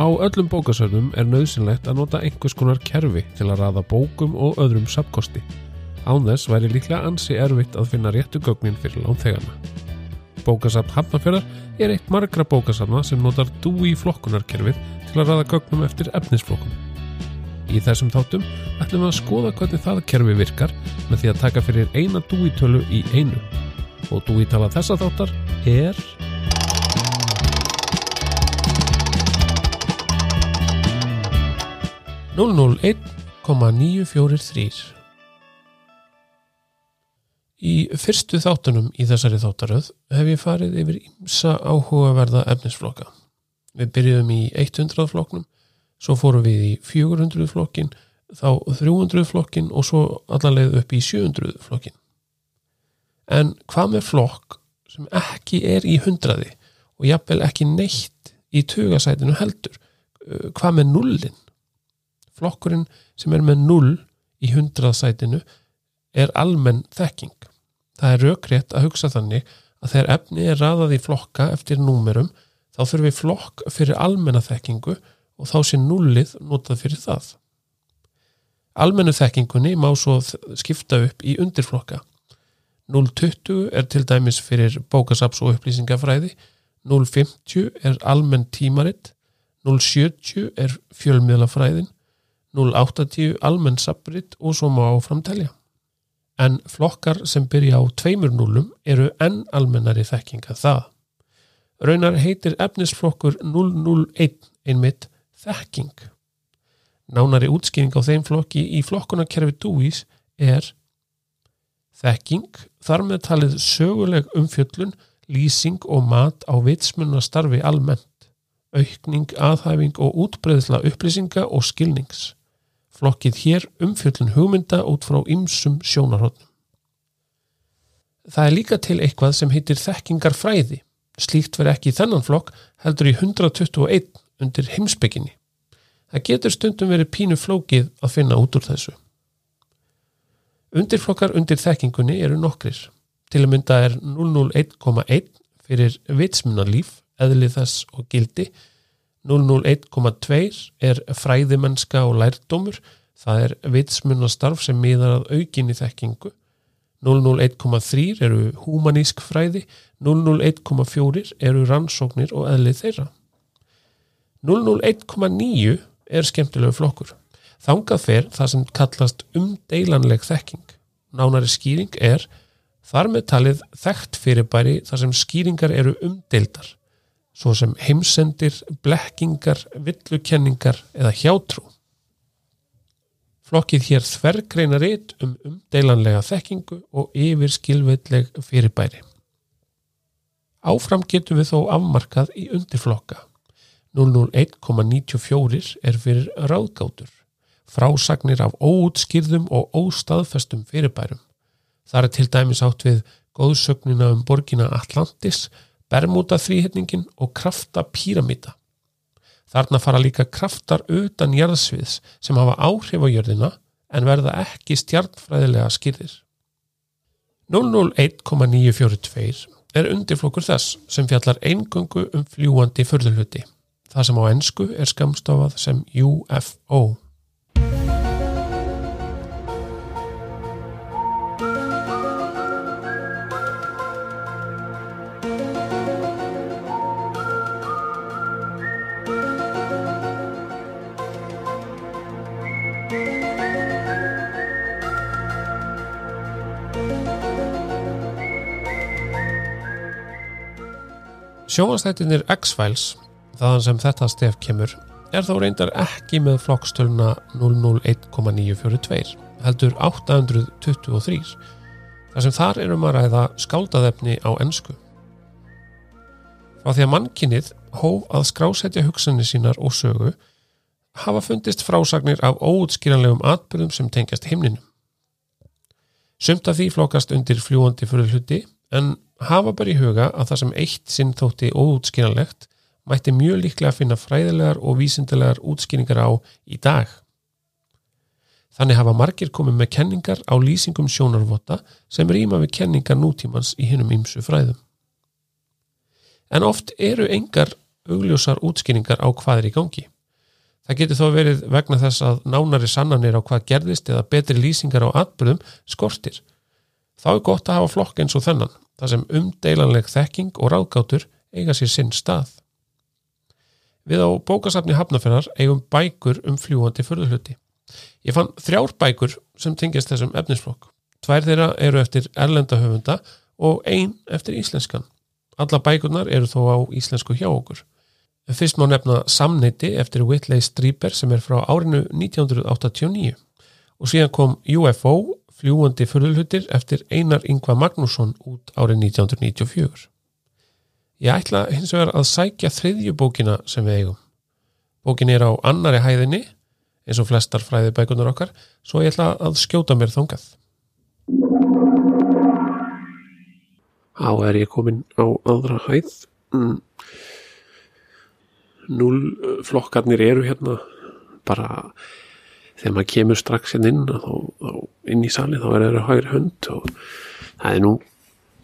Á öllum bókasöfnum er nöðsynlegt að nota einhvers konar kerfi til að raða bókum og öðrum sapkosti. Án þess væri líklega ansi erfitt að finna réttu gögnin fyrir lánþegana. Bókasafn Hafnarfjörðar er eitt margra bókasafna sem notar DUI flokkunarkerfið til að raða gögnum eftir efnisflokkum. Í þessum þáttum ætlum við að skoða hvernig það kerfi virkar með því að taka fyrir eina DUI tölu í einu. Og DUI tala þessa þáttar er... Núl núl 1,943 Í fyrstu þáttunum í þessari þáttaröð hef ég farið yfir ímsa áhugaverða efnisflokka. Við byrjuðum í 100 flokknum, svo fórum við í 400 flokkin, þá 300 flokkin og svo allarleið upp í 700 flokkin. En hvað með flokk sem ekki er í hundraði og jafnvel ekki neitt í tugasætinu heldur? Hvað með nullin? Flokkurinn sem er með null í hundraðsætinu er almenn þekking. Það er raukrétt að hugsa þannig að þegar efni er raðað í flokka eftir númerum þá þurfum við flokk fyrir almenna þekkingu og þá sé nullið notað fyrir það. Almennu þekkingunni má svo skipta upp í undirflokka. 020 er til dæmis fyrir bókasaps og upplýsingafræði, 050 er almenn tímaritt, 070 er fjölmiðlafræðin, 080 almenn sabritt og svo má áframtelja en flokkar sem byrja á tveimur núlum eru enn almennari þekkinga það. Raunar heitir efnisflokkur 001 einmitt þekking. Nánari útskýring á þeim flokki í flokkunarkerfi dúís er þekking, þar með talið söguleg umfjöllun, lýsing og mat á vitsmunastarfi almennt, aukning, aðhæfing og útbreyðsla upplýsinga og skilnings flokkið hér umfjöldun hugmynda út frá ymsum sjónarhóttnum. Það er líka til eitthvað sem heitir þekkingarfræði. Slíkt verð ekki í þennan flokk heldur í 121 undir heimsbygginni. Það getur stundum verið pínu flókið að finna út úr þessu. Undirflokkar undir þekkingunni eru nokkrir. Til að mynda er 001,1 fyrir vitsmunarlíf, eðlið þess og gildi 001,2 er fræðimennska og lærdómur, það er vitsmunastarf sem miðar að aukinni þekkingu. 001,3 eru humanísk fræði, 001,4 eru rannsóknir og eðlið þeirra. 001,9 er skemmtilegu flokkur. Þangað fer það sem kallast umdeilanleg þekking. Nánari skýring er þar með talið þekkt fyrirbæri þar sem skýringar eru umdeildar svo sem heimsendir, blekkingar, villukenningar eða hjátrú. Flokkið hér þvergreina reitt um umdeilanlega þekkingu og yfir skilveitleg fyrirbæri. Áfram getum við þó afmarkað í undirflokka. 001,94 er fyrir ráðgátur, frásagnir af óutskýrðum og óstaðfestum fyrirbærum. Það er til dæmis átt við góðsögnina um borgina Atlantis, Bermuda þrýhetningin og krafta píramíta. Þarna fara líka kraftar utan jörðsviðs sem hafa áhrif á jörðina en verða ekki stjarnfræðilega skýrðir. 001,942 er undirflokkur þess sem fjallar eingöngu um fljúandi förðulhuti. Það sem á ennsku er skamstofað sem UFO. Sjónastættinir X-Files, þaðan sem þetta stef kemur, er þó reyndar ekki með flokkstöluna 001,942, heldur 823, þar sem þar erum að ræða skáldaðefni á ennsku. Frá því að mannkinnið hóf að skrásetja hugsanir sínar og sögu, hafa fundist frásagnir af óutskýranlegum atbyrðum sem tengjast himninum. Sumt af því flokkast undir fljúandi fyrir hluti, en hafa bara í huga að það sem eitt sinn þótti óútskýranlegt mætti mjög líklega að finna fræðilegar og vísindilegar útskýringar á í dag. Þannig hafa margir komið með kenningar á lýsingum sjónarvota sem rýma við kenningar nútímans í hinnum ymsu fræðum. En oft eru engar augljósar útskýringar á hvað er í gangi. Það getur þó verið vegna þess að nánari sannanir á hvað gerðist eða betri lýsingar á atbyrðum skortir. Þá er gott að hafa flokk eins og þennan, þar sem umdeilanleg þekking og ráðgátur eiga sér sinn stað. Við á bókasafni Hafnarferðar eigum bækur um fljúandi förðurhluti. Ég fann þrjár bækur sem tingist þessum efnisflokk. Tvær þeirra eru eftir erlendahöfunda og ein eftir íslenskan. Alla bækurnar eru þó á íslensku hjá okkur. Fyrst má nefna Samneiti eftir Whitley Strieber sem er frá árinu 1989 og síðan kom UFO, fljúandi förðurhlutir eftir Einar Yngva Magnússon út árið 1994. Ég ætla hins vegar að sækja þriðju bókina sem við eigum. Bókin er á annari hæðinni eins og flestar fræði bækunar okkar svo ég ætla að skjóta mér þongað. Á er ég komin á aðra hæð. Mm. Núl flokkarnir eru hérna bara þegar maður kemur strax hérna inn, þá, þá inn í sali þá er það hægri hönd og það er nú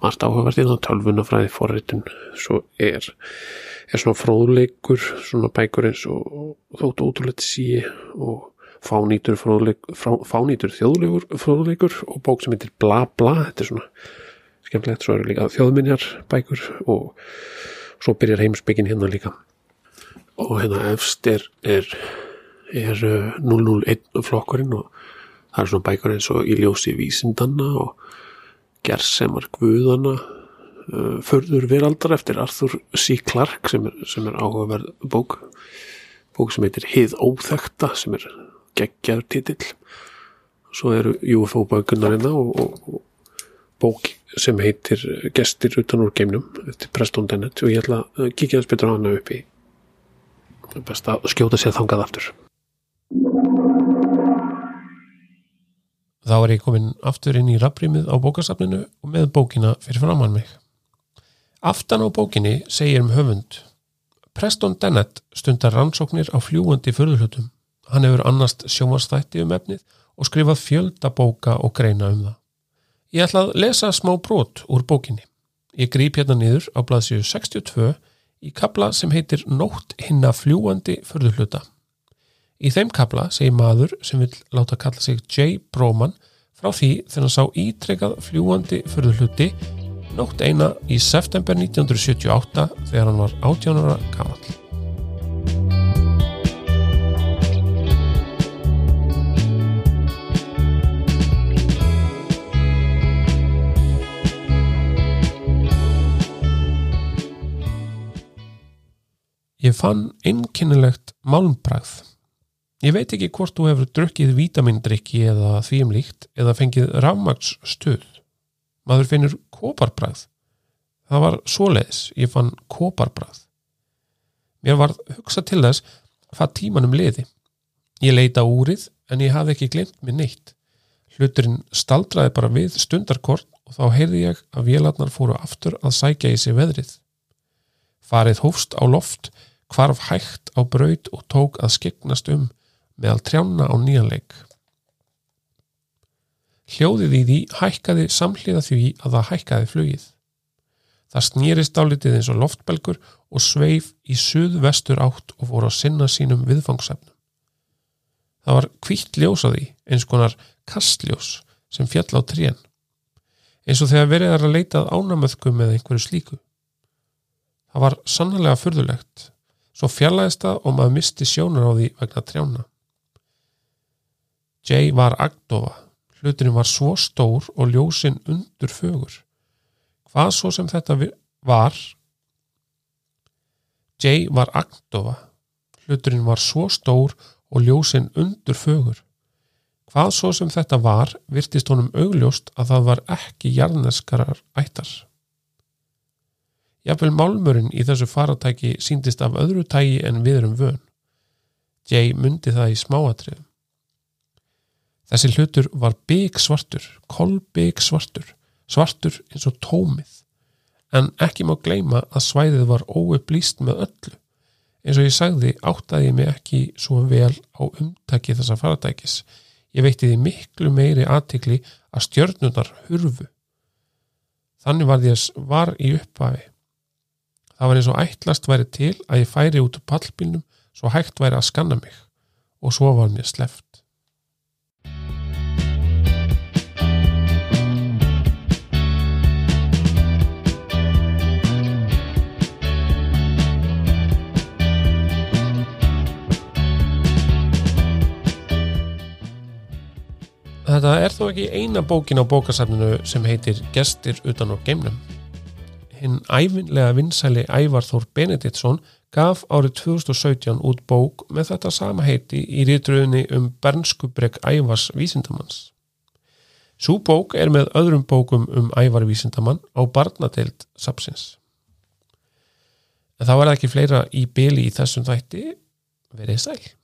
margt áhugaverðið á tölvunafræði forritun. Svo er, er svona fróðleikur svona bækur eins og þóttu ótrúlega sí og fánýtur, fánýtur þjóðleikur fróðleikur og bók sem heitir Bla Bla þetta er svona skemmtilegt, svo eru líka þjóðminjar bækur og svo byrjar heimsbyggin hérna líka. Og hérna efst er er, er 001 flokkurinn og það er svona bækur eins og í ljósi vísindanna og gerðsemar guðana uh, förður veraldar eftir Arthur C. Clarke sem er, er áhugaverð bók bók sem heitir Hið óþekta sem er geggjaður titill. Svo eru UFO bækunarina og, og, og bók sem heitir Gestir utan úr geimnum eftir Preston Dennett og ég ætla að kíkja þess betur á hana upp í best að skjóta sér þangað aftur Þá er ég komin aftur inn í rafrýmið á bókasafninu og með bókina fyrir framann mig. Aftan á bókinni segir um höfund Preston Dennett stundar rannsóknir á fljúandi förðurhlutum. Hann hefur annast sjómarstætti um efnið og skrifað fjölda bóka og greina um það. Ég ætla að lesa smá brot úr bókinni. Ég grýp hérna niður á blaðsíu 62 í kabla sem heitir Nótt hinna fljúandi förðurhluta. Í þeim kabla segir maður sem vil láta kalla sig J. Broman frá því þegar hann sá ítrekað fljúandi fyrir hluti nótt eina í september 1978 þegar hann var 18 ára gammal. Ég fann einkennilegt málmbræð Ég veit ekki hvort þú hefur drukkið vítamindrykki eða þvíumlíkt eða fengið rafmagsstuð. Maður finnur kóparbræð. Það var svoleiðis, ég fann kóparbræð. Mér var hugsa til þess hvað tímanum liði. Ég leita úrið en ég hafði ekki glemt mér neitt. Hluturinn staldraði bara við stundarkort og þá heyrði ég að vélarnar fóru aftur að sækja í sig veðrið. Farið hófst á loft, hvarf hægt á braud og tók að skegnast um meðal trjána á nýjanleik. Hljóðið í því hækkaði samhliða því að það hækkaði flugið. Það snýrist álitið eins og loftbelgur og sveif í suðvestur átt og voru að sinna sínum viðfangsefnum. Það var kvítt ljós á því, eins konar kastljós sem fjall á trén, eins og þegar verið að leitað ánamöðkum með einhverju slíku. Það var sannlega fyrðulegt, svo fjallaðist það og maður misti sjónar á því vegna trjána. Jay var agdofa, hluturinn var svo stór og ljósinn undur fögur. Hvað svo sem þetta var? Jay var agdofa, hluturinn var svo stór og ljósinn undur fögur. Hvað svo sem þetta var virtist honum augljóst að það var ekki jarneskarar ættar. Jafnvel málmurinn í þessu faratæki síndist af öðru tægi en við erum vön. Jay myndi það í smáatriðum. Þessi hlutur var bygg svartur, kolbygg svartur, eins og tómið. En ekki má gleima að svæðið var óupplýst með öllu. Eins og ég sagði áttaði ég mig ekki svo vel á umtaki þessa faratækis. Ég veitti því miklu meiri aðtikli að stjörnunar hurfu. Þannig var því að var í upphafi. Það var eins og ætlast væri til að ég færi út úr pallbílnum svo hægt væri að skanna mig og svo var mér sleft. Þetta er þó ekki eina bókin á bókasafninu sem heitir Gestir utan á geimnum. Hinn æfinlega vinsæli Ævar Þór Benediktsson gaf árið 2017 út bók með þetta sama heiti í rítröðinni um Bernskubregg Ævars vísindamanns. Sú bók er með öðrum bókum um Ævar vísindamann á barnadeild sapsins. En þá er það ekki fleira í byli í þessum þætti verið sæl.